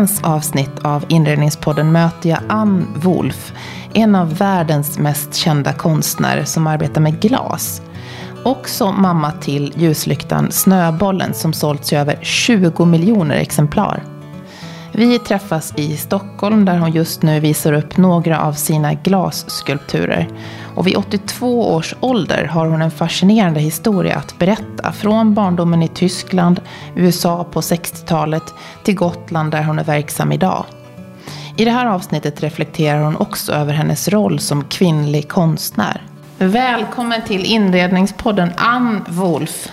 I veckans avsnitt av Inredningspodden möter jag Ann Wolf, en av världens mest kända konstnärer som arbetar med glas. Också mamma till ljuslyktan Snöbollen som sålts i över 20 miljoner exemplar. Vi träffas i Stockholm där hon just nu visar upp några av sina glasskulpturer. Och vid 82 års ålder har hon en fascinerande historia att berätta. Från barndomen i Tyskland, USA på 60-talet till Gotland där hon är verksam idag. I det här avsnittet reflekterar hon också över hennes roll som kvinnlig konstnär. Välkommen till inredningspodden Ann Wolf.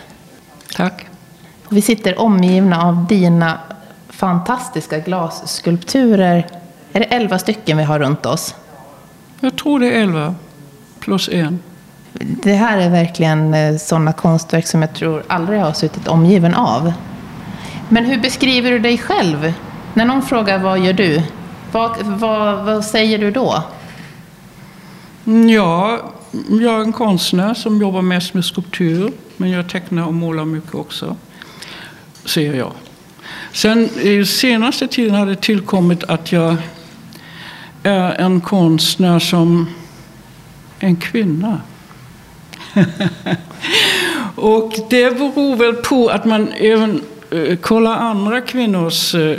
Tack. Vi sitter omgivna av dina fantastiska glasskulpturer. Är det elva stycken vi har runt oss? Jag tror det är elva plus en. Det här är verkligen eh, sådana konstverk som jag tror aldrig har suttit omgiven av. Men hur beskriver du dig själv? När någon frågar vad gör du? Vad, vad, vad säger du då? Ja, jag är en konstnär som jobbar mest med skulptur. Men jag tecknar och målar mycket också. Ser jag. Sen i senaste tiden har det tillkommit att jag är en konstnär som en kvinna. och det beror väl på att man även eh, kollar andra kvinnors eh,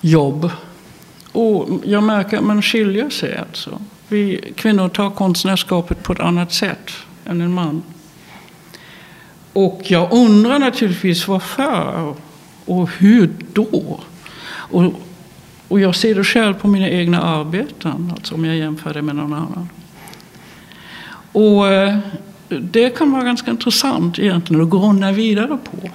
jobb. Och jag märker att man skiljer sig alltså. Vi kvinnor tar konstnärskapet på ett annat sätt än en man. Och jag undrar naturligtvis varför och hur då? Och, och jag ser det själv på mina egna arbeten, alltså om jag jämför det med någon annan. Och eh, det kan vara ganska intressant egentligen att grunna vidare på.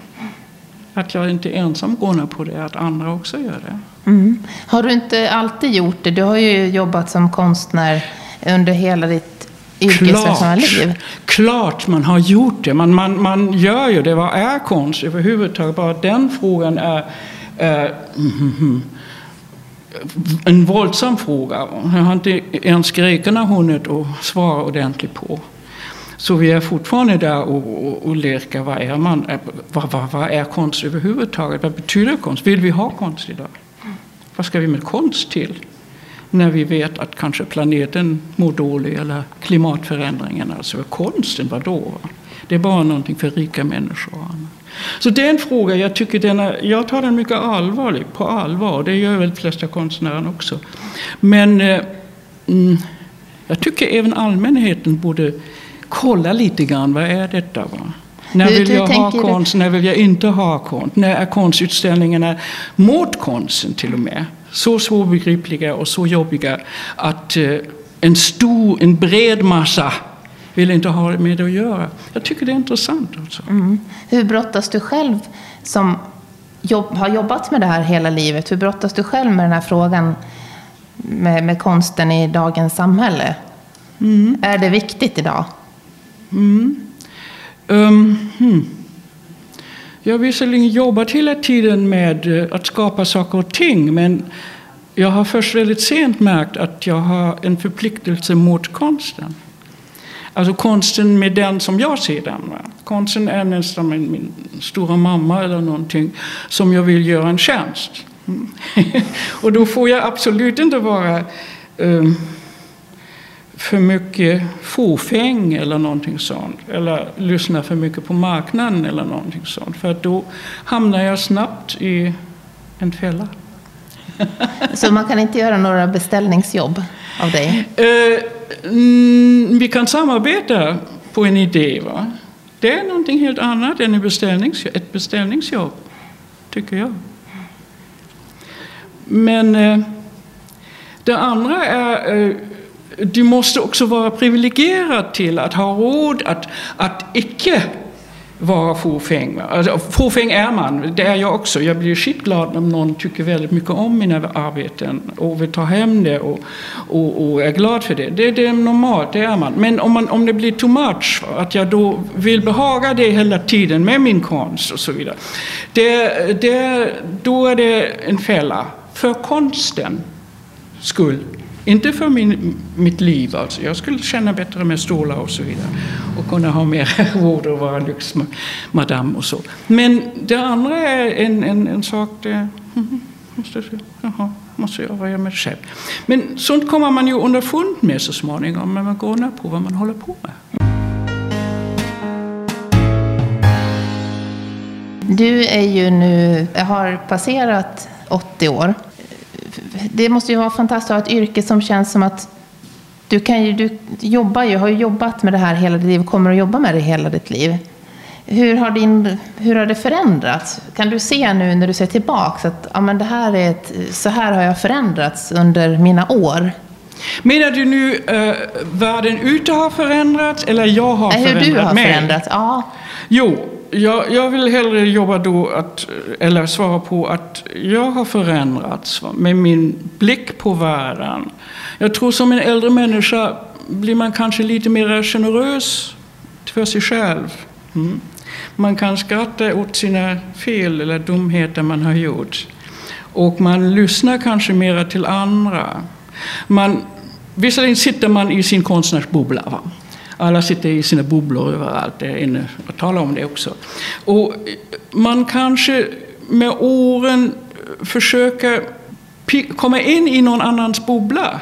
Att jag inte ensam grunnar på det, att andra också gör det. Mm. Har du inte alltid gjort det? Du har ju jobbat som konstnär under hela ditt yrkesverksamma liv. Klart man har gjort det. Man, man, man gör ju det. Vad är konst överhuvudtaget? Bara den frågan är eh, en våldsam fråga. Jag har inte ens grekerna hunnit att svara ordentligt på. Så vi är fortfarande där och, och, och leker. Vad är, man, vad, vad, vad är konst överhuvudtaget? Vad betyder konst? Vill vi ha konst idag? Vad ska vi med konst till? När vi vet att kanske planeten mår dåligt eller klimatförändringarna. Alltså konsten, vadå? Det är bara någonting för rika människor. Så det är en fråga, jag, tycker den är, jag tar den mycket allvarligt, på allvar. Det gör väl de flesta konstnärer också. Men eh, mm, jag tycker även allmänheten borde kolla lite grann, vad är detta? Va? När vill jag ha konst, när vill jag inte ha konst? När är konstutställningarna mot konsten till och med? Så svårbegripliga och så jobbiga att eh, en stor, en bred massa vill inte ha med det att göra. Jag tycker det är intressant. Alltså. Mm. Hur brottas du själv som jobb, har jobbat med det här hela livet? Hur brottas du själv med den här frågan med, med konsten i dagens samhälle? Mm. Är det viktigt idag? Mm. Um, hmm. Jag har visserligen jobbat hela tiden med eh, att skapa saker och ting men jag har först väldigt sent märkt att jag har en förpliktelse mot konsten. Alltså konsten med den som jag ser den. Va? Konsten är nästan min, min stora mamma eller någonting som jag vill göra en tjänst. Mm. Och då får jag absolut inte vara um, för mycket fåfäng eller någonting sånt. Eller lyssna för mycket på marknaden eller någonting sånt. För då hamnar jag snabbt i en fälla. Så man kan inte göra några beställningsjobb av dig? Uh, mm, vi kan samarbeta på en idé. Va? Det är någonting helt annat än beställningsjobb, ett beställningsjobb, tycker jag. Men uh, det andra är uh, du måste också vara privilegierad till att ha råd att, att icke vara fåfäng. Alltså, fåfäng är man, det är jag också. Jag blir skitglad om någon tycker väldigt mycket om mina arbeten och vill ta hem det och, och, och är glad för det. det. Det är normalt, det är man. Men om, man, om det blir too much, att jag då vill behaga det hela tiden med min konst och så vidare. Det, det, då är det en fälla. För konsten skull inte för min, mitt liv, alltså. jag skulle känna bättre med stolar och så vidare. Och kunna ha mer råd och vara lyxmadam och så. Men det andra är en, en, en sak, det, måste, jaha, måste jag vara med själv. Men sånt kommer man ju underfund med så småningom när man går ner på vad man håller på med. Du är ju nu, har passerat 80 år. Det måste ju vara fantastiskt att ha ett yrke som känns som att du, kan ju, du jobbar ju, har ju jobbat med det här hela ditt liv och kommer att jobba med det hela ditt liv. Hur har, din, hur har det förändrats? Kan du se nu när du ser tillbaka att ja, men det här är ett, så här har jag förändrats under mina år? Menar du nu uh, världen ute har förändrats eller jag har Nej, förändrat hur du har mig? förändrats? Ja. Jo, jag, jag vill hellre jobba då att, eller svara på att jag har förändrats med min blick på världen. Jag tror som en äldre människa blir man kanske lite mer generös för sig själv. Mm. Man kan skratta åt sina fel eller dumheter man har gjort. Och man lyssnar kanske mera till andra. Man, visserligen sitter man i sin konstnärsbubbla. Alla sitter i sina bubblor överallt. Jag inne och talar om det också. Och man kanske med åren försöker komma in i någon annans bubbla.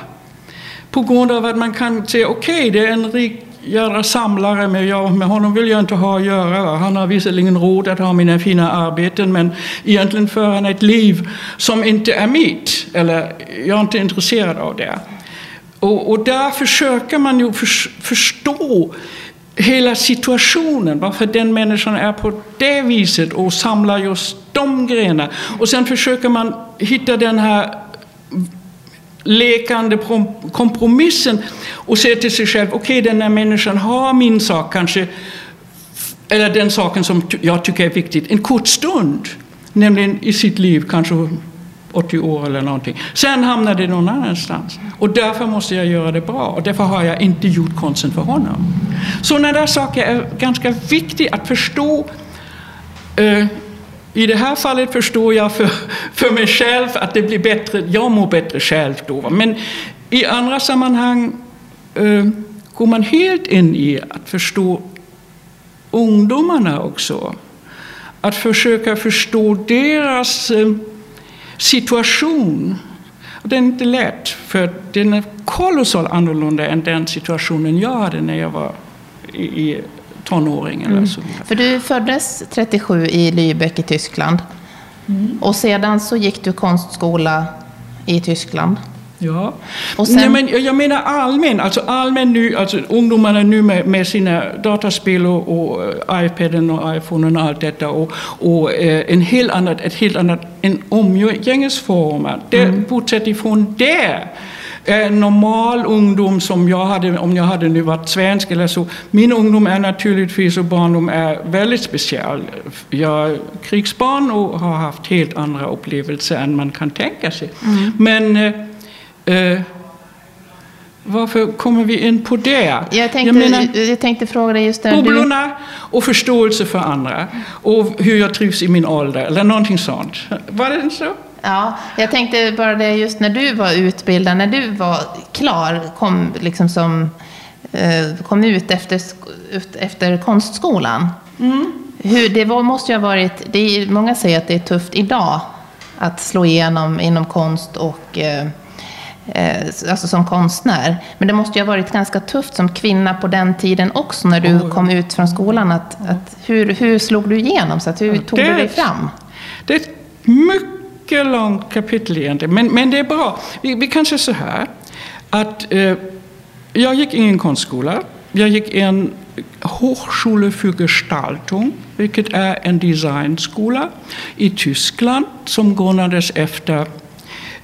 På grund av att man kan säga okej, okay, det är en rik jädra samlare, men jag, med honom vill jag inte ha att göra. Han har visserligen råd att ha mina fina arbeten, men egentligen för han ett liv som inte är mitt. Eller jag är inte intresserad av det. Och, och där försöker man ju för, förstå hela situationen, varför den människan är på det viset och samlar just de grejerna. Och sen försöker man hitta den här lekande kompromissen och se till sig själv, okej okay, den här människan har min sak kanske, eller den saken som jag tycker är viktig. en kort stund, nämligen i sitt liv, kanske 80 år eller någonting. Sen hamnar det någon annanstans. Och därför måste jag göra det bra. Och därför har jag inte gjort konsten för honom. Sådana där saker är ganska viktiga att förstå. Eh, I det här fallet förstår jag för, för mig själv att det blir bättre. Jag mår bättre själv då. Men i andra sammanhang eh, går man helt in i att förstå ungdomarna också. Att försöka förstå deras eh, situation. Och den är inte lätt, för den är kolossalt annorlunda än den situationen jag hade när jag var i, i tonåring. Eller mm. så För du föddes 37 i Lübeck i Tyskland. Mm. Och sedan så gick du konstskola i Tyskland. Ja. Och sen... Nej, men jag menar allmän, alltså allmän nu, alltså ungdomarna nu med, med sina dataspel och, och uh, iPaden och iPhonen och allt detta och, och uh, en helt annat, ett helt annat, en omgängesform. Det, mm. Bortsett ifrån det en normal ungdom som jag hade, om jag hade nu varit svensk eller så. Min ungdom är naturligtvis och barndom är väldigt speciell. Jag är krigsbarn och har haft helt andra upplevelser än man kan tänka sig. Mm. Men Eh, varför kommer vi in på det? Jag tänkte, jag, menar, jag tänkte fråga dig just det. Bubblorna och förståelse för andra. Och hur jag trivs i min ålder, eller någonting sånt. Var det så? Ja, jag tänkte bara det just när du var utbildad, när du var klar, kom liksom som eh, kom ut efter, efter konstskolan. Mm. Hur, det var, måste ju ha varit, det är, många säger att det är tufft idag att slå igenom inom konst och eh, alltså som konstnär. Men det måste ju ha varit ganska tufft som kvinna på den tiden också när du oh, kom ut från skolan. Att, att hur, hur slog du igenom? Så att, hur tog det, du dig fram? Det är ett mycket långt kapitel egentligen, men, men det är bra. Vi, vi kan säga så här, att eh, jag gick ingen konstskola. Jag gick en Hochschule für Gestaltung, vilket är en designskola i Tyskland som grundades efter Eh,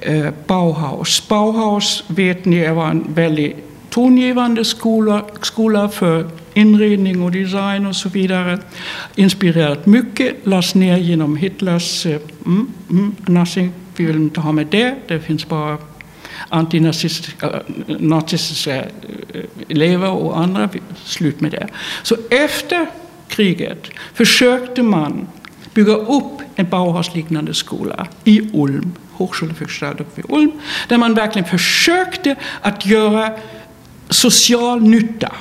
Eh, Bauhaus. Bauhaus vet ni var en väldigt tongivande skola, skola för inredning och design och så vidare. Inspirerat mycket, lades ner genom Hitlers eh, mm, mm, nothing, vi vill inte ha med det, det finns bara antinazistiska eh, elever och andra, slut med det. Så efter kriget försökte man bygga upp en Bauhaus-liknande skola i Ulm Hochschule für Gestaltung vid Ulm, där man verkligen försökte att göra social nytta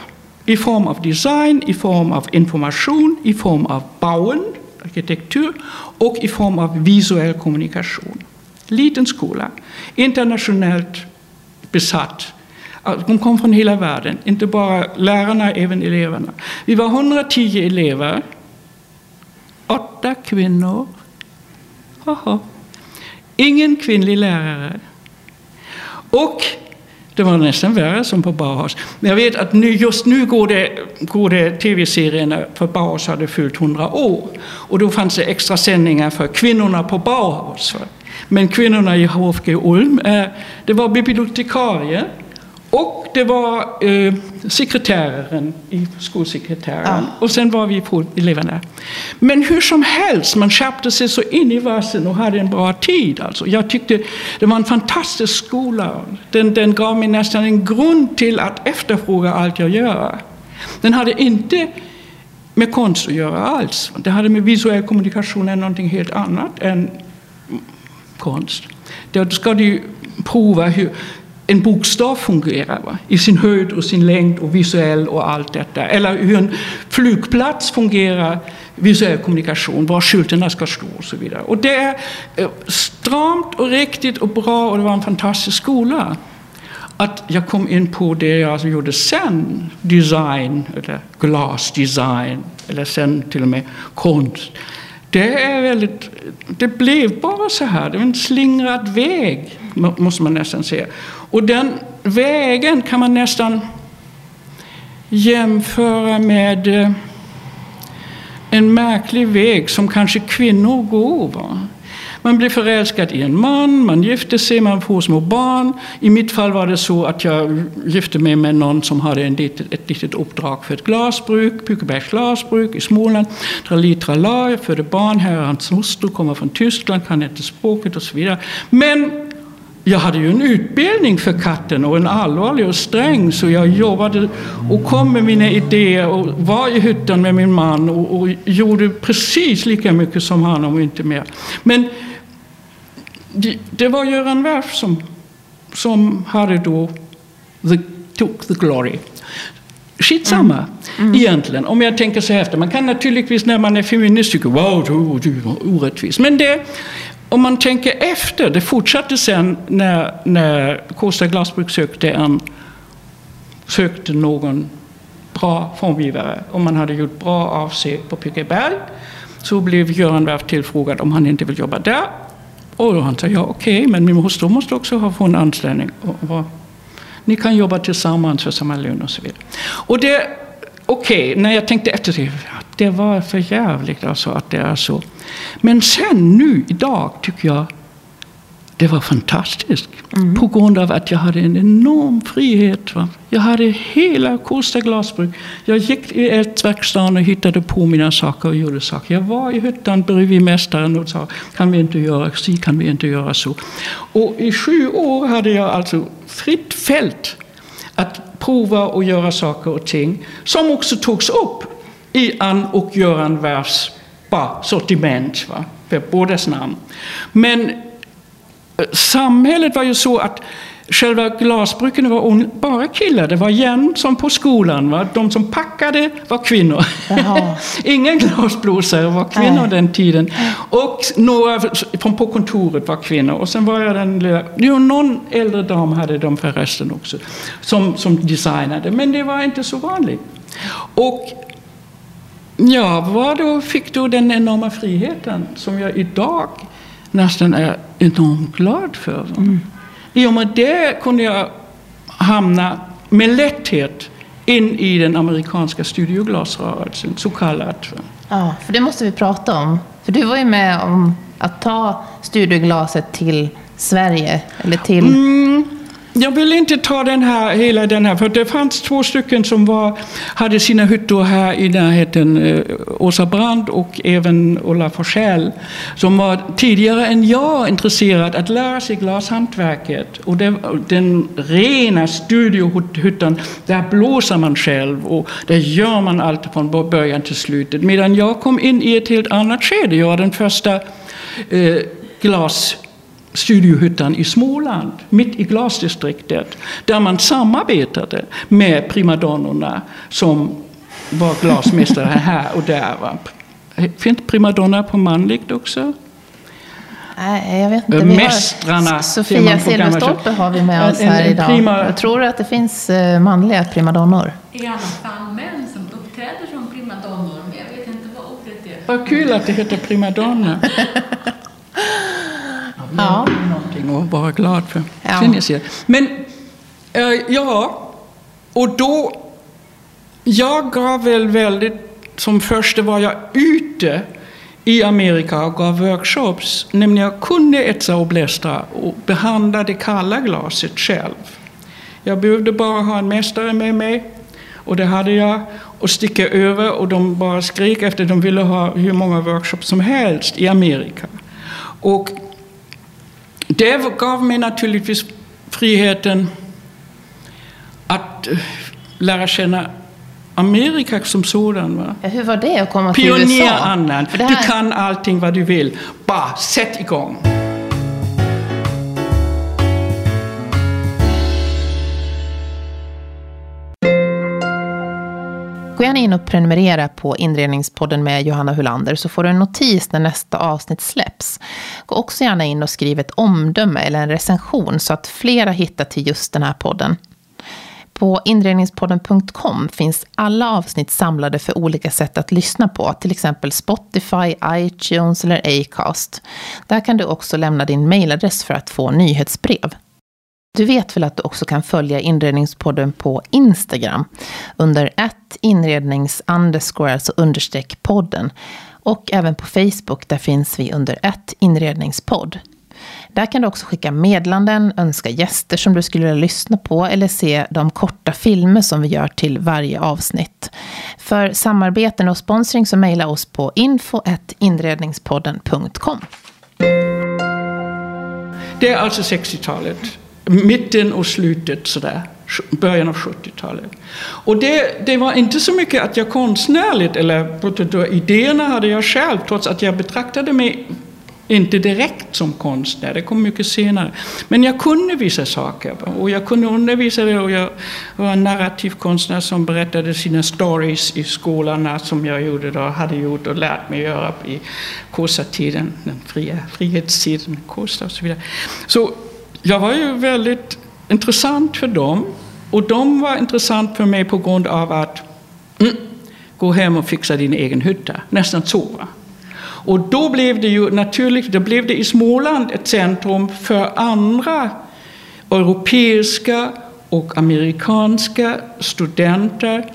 i form av design, i form av information, i form av bauen, arkitektur och i form av visuell kommunikation. Liten skola, internationellt besatt. De kom från hela världen, inte bara lärarna, även eleverna. Vi var 110 elever, åtta kvinnor. Aha. Ingen kvinnlig lärare. Och det var nästan värre som på Bauhaus. Men jag vet att nu, just nu går det, går det tv-serierna för Bauhaus hade fyllt 100 år. Och då fanns det extra sändningar för kvinnorna på Bauhaus. Men kvinnorna i HFG Ulm, eh, det var bibliotekarier och det var eh, sekreteraren i skolsekreteraren. Ja. Och sen var vi på eleverna. Men hur som helst, man skärpte sig så in i vassen och hade en bra tid. Alltså. Jag tyckte det var en fantastisk skola. Den, den gav mig nästan en grund till att efterfråga allt jag gör. Den hade inte med konst att göra alls. Det hade med visuell kommunikation än någonting helt annat än konst. Då ska du prova hur, en bokstav fungerar va? i sin höjd och sin längd och visuell och allt detta. Eller hur en flygplats fungerar, visuell kommunikation, var skyltarna ska stå och så vidare. Och det är eh, stramt och riktigt och bra och det var en fantastisk skola. Att jag kom in på det jag alltså gjorde sen, design eller glasdesign eller sen till och med konst. Det är väldigt, det blev bara så här, det var en slingrad väg måste man nästan säga. Och den vägen kan man nästan jämföra med eh, en märklig väg som kanske kvinnor går. Va? Man blir förälskad i en man, man gifter sig, man får små barn. I mitt fall var det så att jag gifte mig med någon som hade en litet, ett litet uppdrag för ett glasbruk, Pukebergs glasbruk i Småland. Trali trala, jag födde barn, här hans hustru, kommer från Tyskland, kan inte språket och så vidare. Men jag hade ju en utbildning för katten och en allvarlig och sträng så jag jobbade och kom med mina idéer och var i hytten med min man och, och gjorde precis lika mycket som han och inte mer. Men det, var Göran Werf som, som hade då the, took the glory. Skitsamma mm. Mm. egentligen, om jag tänker så efter. Man kan naturligtvis när man är feminist tycka wow, du, var orättvis. Men det, om man tänker efter, det fortsatte sen när, när Kosta glasbruk sökte, en, sökte någon bra formgivare. Om man hade gjort bra avseg på Pukeberg så blev Göran Werf tillfrågad om han inte vill jobba där. Och han sa ja, okej, okay, men min hustru måste också ha få en anställning. Och, och, ni kan jobba tillsammans för samma lön och så vidare. Och det, okej, okay, när jag tänkte efter, det, det var för jävligt alltså att det är så. Men sen nu idag tycker jag det var fantastiskt. Mm. På grund av att jag hade en enorm frihet. Va? Jag hade hela Kosta glasbruk. Jag gick i eldverkstaden och hittade på mina saker och gjorde saker. Jag var i hyttan bredvid mästaren och sa kan vi inte göra så, kan vi inte göra så. Och i sju år hade jag alltså fritt fält att prova och göra saker och ting som också togs upp i Ann och Göran Werfs sortiment, va? för bådas namn. Men samhället var ju så att Själva glasbruken var bara killar. Det var igen som på skolan. Va? De som packade var kvinnor. Ingen glasblåsare var kvinnor Nej. den tiden. Och några från på kontoret var kvinnor. Och sen var jag den lilla... Jo, någon äldre dam hade de förresten också. Som, som designade. Men det var inte så vanligt. Och ja, vad då fick då den enorma friheten som jag idag nästan är enormt glad för. Mm. I och med det kunde jag hamna med lätthet in i den amerikanska studioglasrörelsen, så kallat. Ja, för det måste vi prata om. För du var ju med om att ta studioglaset till Sverige, eller till... Mm, jag vill inte ta den här, hela den här, för det fanns två stycken som var, hade sina hyttor här i närheten, eh, Åsa Brand och även Ulla Forsell, som var tidigare än jag intresserad att lära sig glashantverket. Och det, den rena studiohyttan, där blåser man själv och där gör man allt från början till slutet. Medan jag kom in i ett helt annat skede. Jag var den första eh, glas studiohyttan i Småland, mitt i glasdistriktet, där man samarbetade med primadonnorna som var glasmästare här och där. Va? Finns primadonna på manligt också? Nej, jag vet inte. Mästrarna. Har, Sofia Silverstolpe har vi med oss här idag. Prima... Jag tror att det finns eh, manliga primadonnor. I alla fall män som uppträder som primadonnor, men jag vet inte vad ordet är. Vad kul att det heter primadonna. ja. Någonting att vara glad för. Ja. Men, äh, ja, och då... Jag gav väl väldigt... Som första var jag ute i Amerika och gav workshops. Nämligen jag kunde etsa och blästra och behandla det kalla glaset själv. Jag behövde bara ha en mästare med mig och det hade jag och sticka över och de bara skrek efter de ville ha hur många workshops som helst i Amerika. Och det gav mig naturligtvis friheten att eh, lära känna Amerika som sådan. Va? Ja, hur var det att komma till USA? Anna. Här... Du kan allting vad du vill. Bara sätt igång. Gå gärna in och prenumerera på Inredningspodden med Johanna Hulander så får du en notis när nästa avsnitt släpps. Gå också gärna in och skriv ett omdöme eller en recension så att flera hittar till just den här podden. På inredningspodden.com finns alla avsnitt samlade för olika sätt att lyssna på, till exempel Spotify, iTunes eller Acast. Där kan du också lämna din mailadress för att få nyhetsbrev. Du vet väl att du också kan följa Inredningspodden på Instagram under ett inrednings underscore, alltså understreck podden. Och även på Facebook, där finns vi under ett inredningspodd. Där kan du också skicka medlanden, önska gäster som du skulle vilja lyssna på eller se de korta filmer som vi gör till varje avsnitt. För samarbeten och sponsring så mejla oss på info.inredningspodden.com. Det är alltså 60-talet, mitten och slutet sådär början av 70-talet. Och det, det, var inte så mycket att jag konstnärligt, eller idéerna hade jag själv, trots att jag betraktade mig inte direkt som konstnär, det kom mycket senare. Men jag kunde vissa saker och jag kunde undervisa det och jag var en narrativ konstnär som berättade sina stories i skolorna som jag gjorde då, hade gjort och lärt mig göra i Kåsatiden, den fria frihetstiden, Kosa och så vidare. Så jag var ju väldigt intressant för dem. Och de var intressant för mig på grund av att mm, gå hem och fixa din egen hytta, nästan så. Och då blev det ju naturligt, då blev det i Småland ett centrum för andra europeiska och amerikanska studenter,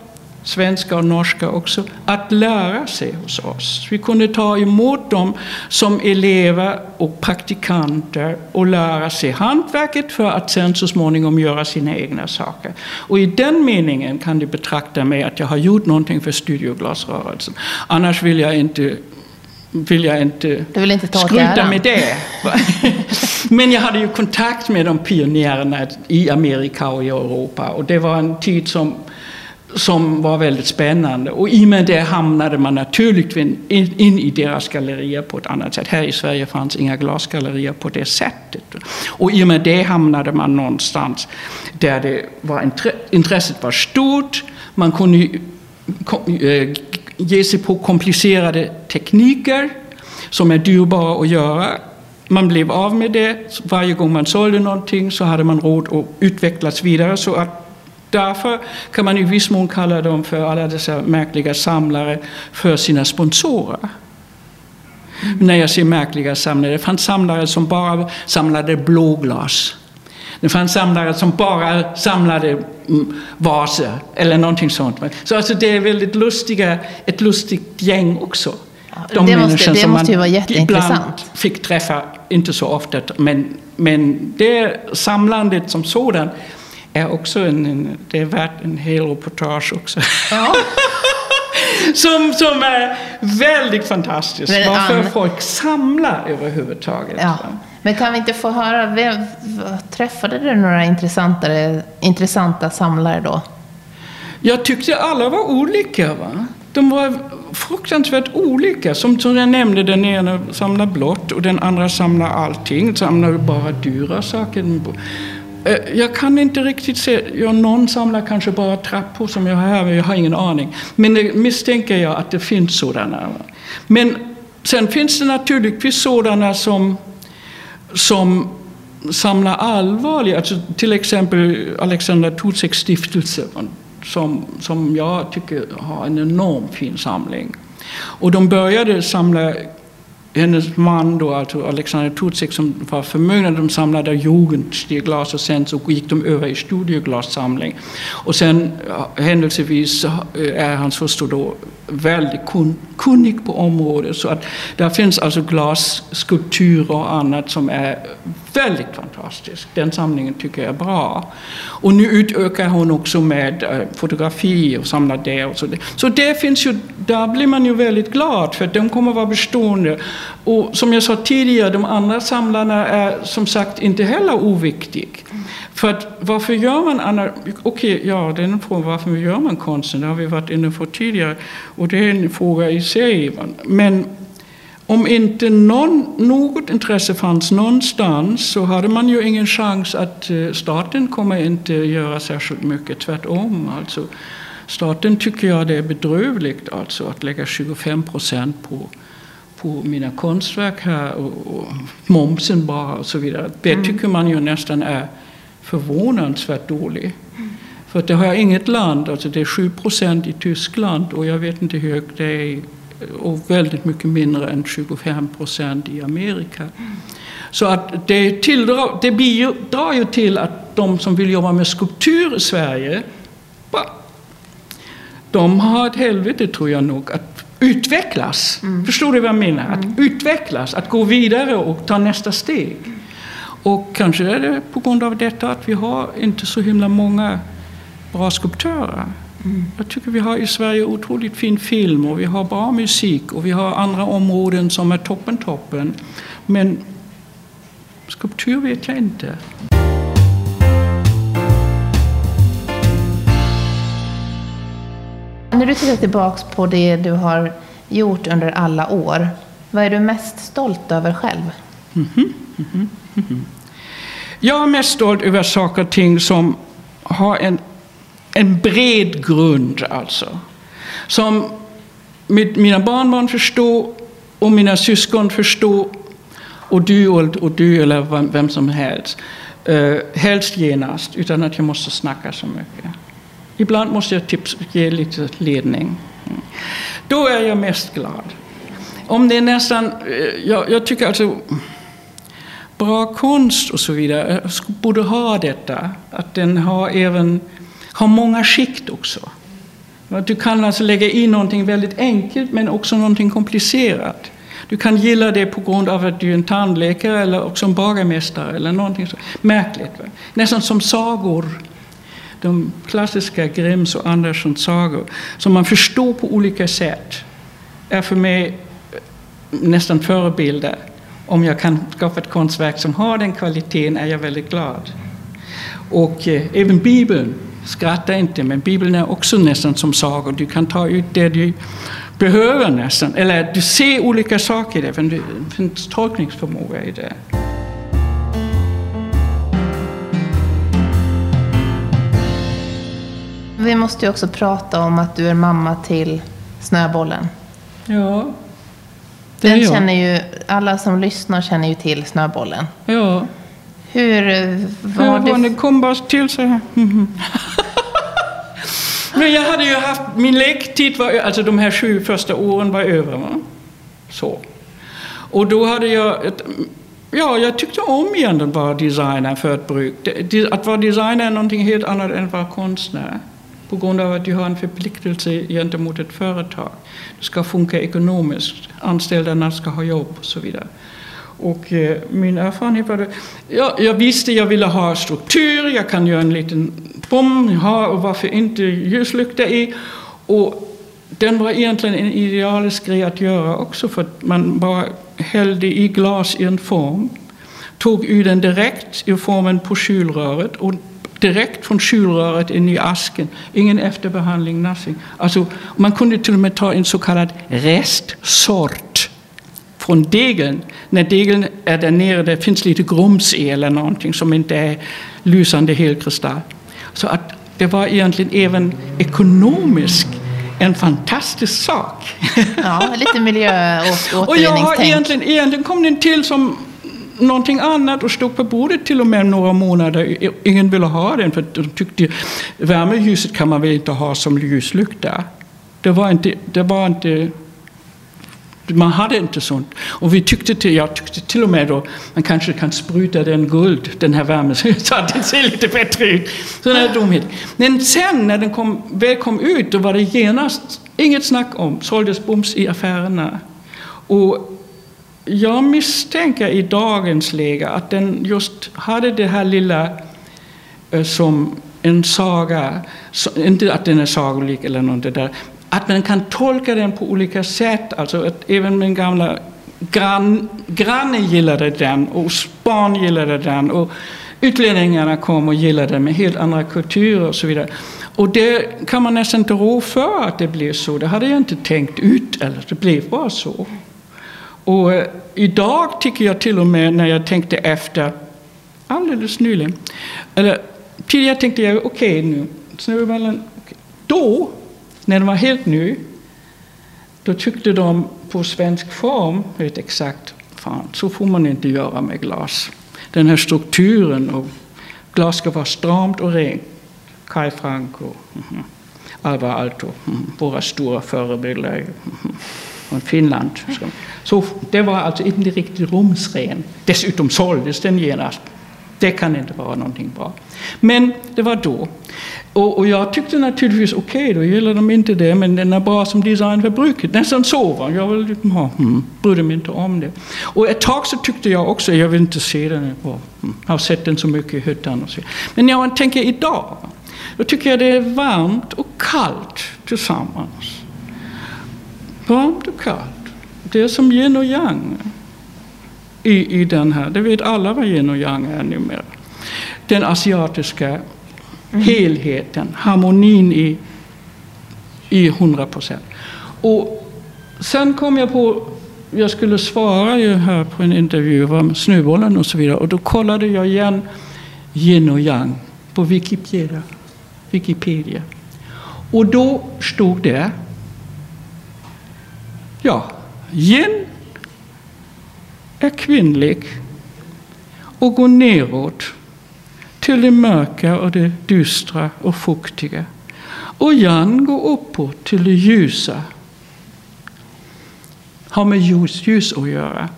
svenska och norska också, att lära sig hos oss. Vi kunde ta emot dem som elever och praktikanter och lära sig hantverket för att sen så småningom göra sina egna saker. Och i den meningen kan du betrakta mig att jag har gjort någonting för studioglasrörelsen. Annars vill jag inte vill jag inte, vill inte ta skryta med det. Men jag hade ju kontakt med de pionjärerna i Amerika och i Europa och det var en tid som, som var väldigt spännande. Och i och med det hamnade man naturligtvis in, in i deras gallerier på ett annat sätt. Här i Sverige fanns inga glasgallerier på det sättet. Och i och med det hamnade man någonstans där det var, intresset var stort. Man kunde eh, ge sig på komplicerade tekniker som är dyrbara att göra. Man blev av med det. Varje gång man sålde någonting så hade man råd att utvecklas vidare. Så att därför kan man i viss mån kalla dem för alla dessa märkliga samlare för sina sponsorer. När jag säger märkliga samlare, det fanns samlare som bara samlade blåglas. Det fanns samlare som bara samlade mm, vaser eller någonting sånt. Så alltså det är väldigt lustiga, ett lustigt gäng också. De det måste, det måste ju vara jätteintressant. Fick träffa, inte så ofta, men, men det samlandet som sådan är också en, en det är värt en hel reportage också. Ja. som, som är väldigt fantastiskt. Varför folk samlar överhuvudtaget. Ja. Men kan vi inte få höra, vem, träffade du några intressantare, intressanta samlare då? Jag tyckte alla var olika. Va? De var fruktansvärt olika. Som, som jag nämnde, den ena samlar blått och den andra samlar allting. Samlar bara dyra saker. Eh, jag kan inte riktigt se. Ja, någon samlar kanske bara trappor som jag har här, men jag har ingen aning. Men det misstänker jag att det finns sådana. Men sen finns det naturligtvis sådana som, som samlar allvarligt. Alltså, till exempel Alexander Tutseks stiftelse som, som jag tycker har en enormt fin samling. Och de började samla hennes man då, alltså Alexander Tutsek som var förmögen, de samlade jugendstilglas och sen så gick de över i studieglassamling. Och sen händelsevis eh, är hans hustru då väldigt kun, kunnig på området. Så att där finns alltså glasskulpturer och annat som är väldigt fantastisk. Den samlingen tycker jag är bra. Och nu utökar hon också med eh, fotografi och samlar det. Och så, det. så det finns ju, där blir man ju väldigt glad för att de kommer vara bestående. Och som jag sa tidigare, de andra samlarna är som sagt inte heller oviktiga. För att varför gör man annars... Okej, ja, det är en fråga varför gör man konsten? Det har vi varit inne på tidigare. Och det är en fråga i sig. Men om inte någon, något intresse fanns någonstans så hade man ju ingen chans att eh, staten kommer inte göra särskilt mycket. Tvärtom. Alltså, staten tycker jag det är bedrövligt alltså, att lägga 25 procent på, på mina konstverk här och, och momsen bara och så vidare. Det tycker man ju nästan är förvånansvärt dålig. För att det har inget land, alltså det är 7 procent i Tyskland och jag vet inte hur högt det är i och väldigt mycket mindre än 25 procent i Amerika. Så att det, tilldrar, det bidrar ju till att de som vill jobba med skulptur i Sverige, de har ett helvete tror jag nog att utvecklas. Förstår du vad jag menar? Att utvecklas, att gå vidare och ta nästa steg. Och kanske är det på grund av detta att vi har inte så himla många bra skulptörer. Jag tycker vi har i Sverige otroligt fin film och vi har bra musik och vi har andra områden som är toppen toppen. Men skulptur vet jag inte. När du tittar tillbaks på det du har gjort under alla år, vad är du mest stolt över själv? Jag är mest stolt över saker och ting som har en, en bred grund. Alltså. Som mitt, mina barnbarn förstår och mina syskon förstår och du och, och du eller vem, vem som helst. Uh, helst genast, utan att jag måste snacka så mycket. Ibland måste jag tips, ge lite ledning. Mm. Då är jag mest glad. Om det är nästan, eh, jag, jag tycker alltså bra konst och så vidare eh, borde ha detta. Att den har även har många skikt också. Du kan alltså lägga in någonting väldigt enkelt men också någonting komplicerat. Du kan gilla det på grund av att du är en tandläkare eller också en bagarmästare eller någonting så märkligt. Va? Nästan som sagor. De klassiska Grimms och Anderssons sagor som man förstår på olika sätt är för mig eh, nästan förebilder. Om jag kan skapa ett konstverk som har den kvaliteten är jag väldigt glad. Och eh, även Bibeln, skratta inte, men Bibeln är också nästan som sagor. Du kan ta ut det du behöver nästan, eller du ser olika saker i det, men det finns tolkningsförmåga i det. Vi måste ju också prata om att du är mamma till Snöbollen. Ja, det är Den jag. känner ju, alla som lyssnar känner ju till Snöbollen. Ja. Hur var Ja, det? det kom bara till så här. Men jag hade ju haft, min lektid var, alltså de här sju första åren var över. Va? Så. Och då hade jag, ett, ja jag tyckte om egentligen vara designer för ett bruk. Att vara designer är någonting helt annat än att vara konstnär. På grund av att du har en förpliktelse gentemot ett företag. Det ska funka ekonomiskt, anställda ska ha jobb och så vidare. Och eh, min erfarenhet var det, ja, jag visste jag ville ha struktur, jag kan göra en liten bom, ha, och varför inte ljuslykta i. Och den var egentligen en idealisk grej att göra också för att man bara hällde i glas i en form, tog ur den direkt ur formen på kylröret och direkt från kylröret in i asken. Ingen efterbehandling, nothing. Alltså, man kunde till och med ta en så kallad restsort från degen när degeln är där nere, det finns lite grumsel eller någonting som inte är lysande helkristall. Så att det var egentligen även ekonomiskt en fantastisk sak. Ja, lite miljö och jag har egentligen, egentligen kom den till som någonting annat och stod på bordet till och med några månader. Ingen ville ha den för de tyckte värmeljuset kan man väl inte ha som ljuslykta. Det var inte, det var inte man hade inte sånt. Och vi tyckte till, jag tyckte till och med då, man kanske kan spruta den guld, den här värmen, så att det ser lite bättre ut. Sådana här dumheter. Men sen när den kom, väl kom ut, då var det genast inget snack om, såldes bums i affärerna. Och jag misstänker i dagens läge att den just hade det här lilla eh, som en saga, inte att den är sagolik eller något det där, att man kan tolka den på olika sätt. Alltså att även min gamla gran, granne gillade den och barn gillade den och utlänningarna kom och gillade den med helt andra kulturer och så vidare. Och det kan man nästan inte rå för att det blev så. Det hade jag inte tänkt ut, eller det blev bara så. Och eh, idag tycker jag till och med när jag tänkte efter, alldeles nyligen, eller tidigare tänkte jag okej nu, Snövallen, okay. då, när den var helt ny, då tyckte de på svensk form, vet exakt, fan, så får man inte göra med glas. Den här strukturen och glas ska vara stramt och rent. Kai Frank och mhm, Alvar Aalto, mhm, våra stora förebilder mhm, från Finland. Så det var alltså inte riktigt rumsren. Dessutom såldes den genast. Det kan inte vara någonting bra. Men det var då. Och, och jag tyckte naturligtvis, okej, okay, då gillar de inte det, men den är bra som design för bruket. Nästan så var jag vill liksom hmm, brydde mig inte om det. Och ett tag så tyckte jag också, jag vill inte se den, hmm, jag har sett den så mycket i hyttan och så. Men när jag tänker idag, då tycker jag det är varmt och kallt tillsammans. Varmt och kallt. Det är som yin och yang i, i den här. Det vet alla vad yin och yang är numera. Den asiatiska helheten, harmonin i, i 100 procent. Och sen kom jag på, jag skulle svara ju här på en intervju om snöbollen och så vidare. Och då kollade jag igen yin och yang på Wikipedia. Wikipedia. Och då stod det, ja, yin är kvinnlig och går neråt till det mörka och det dystra och fuktiga. Och Jan går uppåt till det ljusa. Har med ljus, ljus att göra.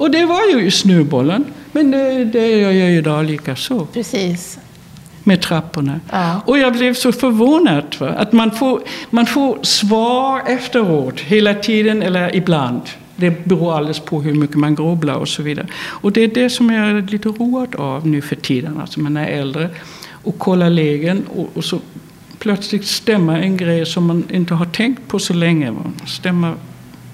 Och det var ju i snöbollen, men det, det gör jag idag lika så Precis. med trapporna. Ja. Och jag blev så förvånad va? att man får, man får svar efteråt hela tiden eller ibland. Det beror alldeles på hur mycket man grubblar och så vidare. Och det är det som jag är lite road av nu för tiden, alltså man är äldre och kollar lägen och, och så plötsligt stämmer en grej som man inte har tänkt på så länge. Stämmer,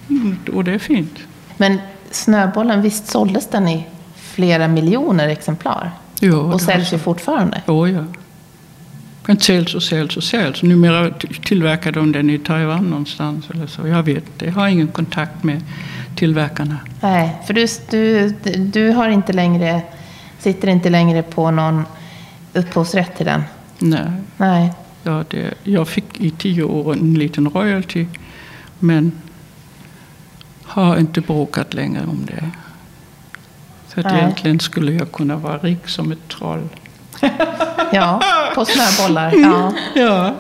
mm, och det är fint. Men Snöbollen, visst såldes den i flera miljoner exemplar? Ja, och säljs ju fortfarande? Ja, ja. Den säljs och säljs och säljs. Numera tillverkar de den i Taiwan någonstans eller så. Jag vet. Jag har ingen kontakt med tillverkarna. Nej, för du, du, du har inte längre, sitter inte längre på någon upphovsrätt till den? Nej. Nej. Ja, det, jag fick i tio år en liten royalty. Men har inte bråkat längre om det. Så att Nej. egentligen skulle jag kunna vara rik som ett troll. Ja, på snöbollar. Ja. Ja.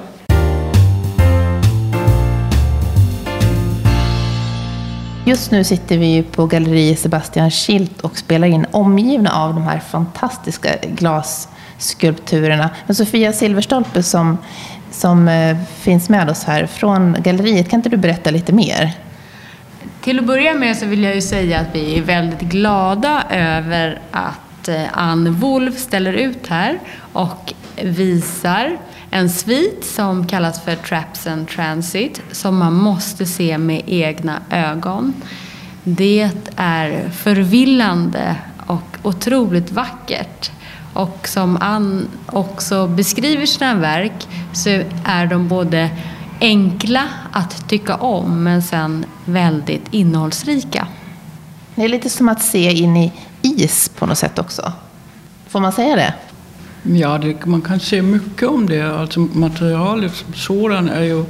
Just nu sitter vi på Galleri Sebastian Schilt och spelar in omgivna av de här fantastiska glasskulpturerna. Men Sofia Silverstolpe som, som eh, finns med oss här från galleriet, kan inte du berätta lite mer? Till att börja med så vill jag ju säga att vi är väldigt glada över att Eh, Ann Wolf ställer ut här och visar en svit som kallas för Traps and Transit som man måste se med egna ögon. Det är förvillande och otroligt vackert. Och som Ann också beskriver sina verk så är de både enkla att tycka om men sen väldigt innehållsrika. Det är lite som att se in i is på något sätt också. Får man säga det? Ja, det, man kan se mycket om det. Alltså materialet som sådant är ju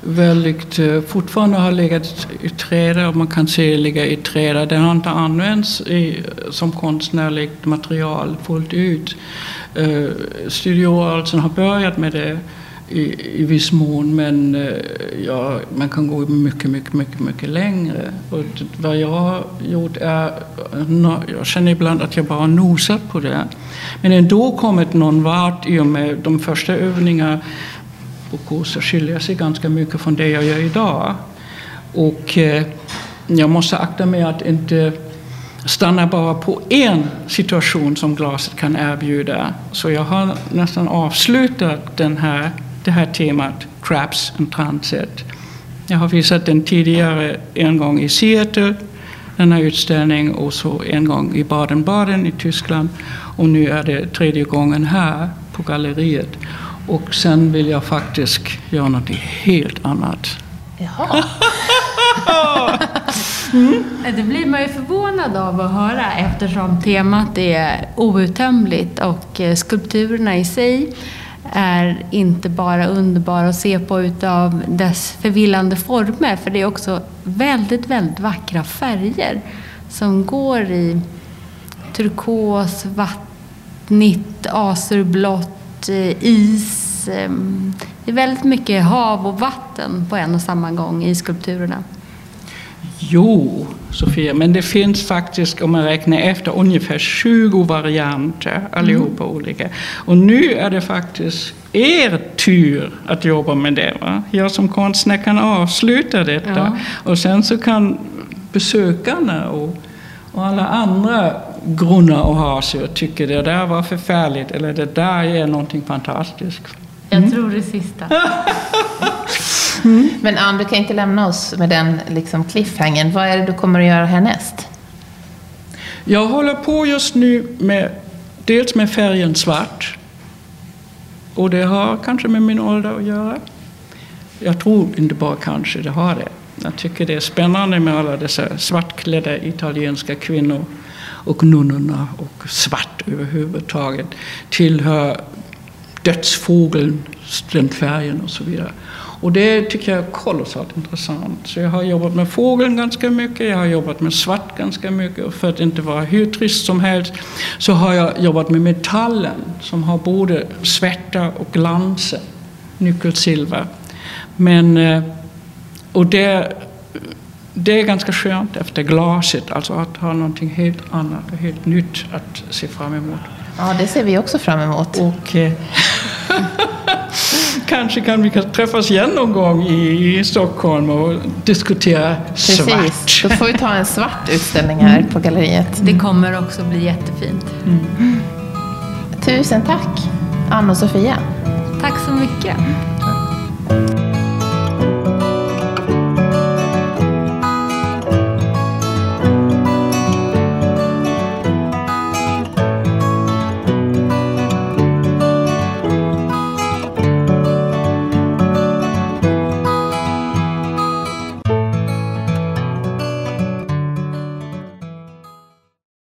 väldigt, eh, fortfarande har legat i träda och man kan se ligga i träda. Det har inte använts i, som konstnärligt material fullt ut. Eh, uh, Studioalsen har börjat med det i, i viss mån men eh, ja, man kan gå mycket, mycket, mycket, mycket längre. Och vad jag har gjort är, jag känner ibland att jag bara nosat på det. Men ändå kommit någon vart i och med de första övningarna på kurser skiljer sig ganska mycket från det jag gör idag. Och eh, jag måste akta mig att inte stanna bara på en situation som glaset kan erbjuda. Så jag har nästan avslutat den här, det här temat Traps and Transit. Jag har visat den tidigare en gång i Seattle, den här utställningen, och så en gång i Baden-Baden i Tyskland. Och nu är det tredje gången här på galleriet. Och sen vill jag faktiskt göra något helt annat. Jaha. mm. Det blir man ju förvånad av att höra eftersom temat är outtömligt och eh, skulpturerna i sig är inte bara underbara att se på utav dess förvillande former för det är också väldigt, väldigt vackra färger som går i turkos, vattnigt, azurblått, eh, is. Eh, det är väldigt mycket hav och vatten på en och samma gång i skulpturerna. Jo, Sofia, men det finns faktiskt, om man räknar efter, ungefär 20 varianter, allihopa mm. olika. Och nu är det faktiskt er tur att jobba med det. Va? Jag som konstnär kan avsluta detta ja. och sen så kan besökarna och, och alla andra grunna och ha sig och tycker det där var förfärligt eller det där är någonting fantastiskt. Jag mm. tror det sista. mm. Men Ann, du kan inte lämna oss med den liksom cliffhangern. Vad är det du kommer att göra härnäst? Jag håller på just nu med dels med färgen svart. Och det har kanske med min ålder att göra. Jag tror inte bara kanske, det har det. Jag tycker det är spännande med alla dessa svartklädda italienska kvinnor och nunnorna och svart överhuvudtaget tillhör dödsfågeln, den färgen och så vidare. Och det tycker jag är kolossalt intressant. Så jag har jobbat med fågeln ganska mycket, jag har jobbat med svart ganska mycket. Och för att inte vara hur trist som helst så har jag jobbat med metallen som har både svärta och glansen, nyckelsilver. Men, eh, och det det är ganska skönt efter glaset, alltså att ha någonting helt annat och helt nytt att se fram emot. Ja, det ser vi också fram emot. Och, eh, kanske kan vi träffas igen någon gång i, i Stockholm och diskutera Precis. svart. Då får vi ta en svart utställning här på galleriet. Det kommer också bli jättefint. Mm. Tusen tack, Ann och Sofia. Tack så mycket.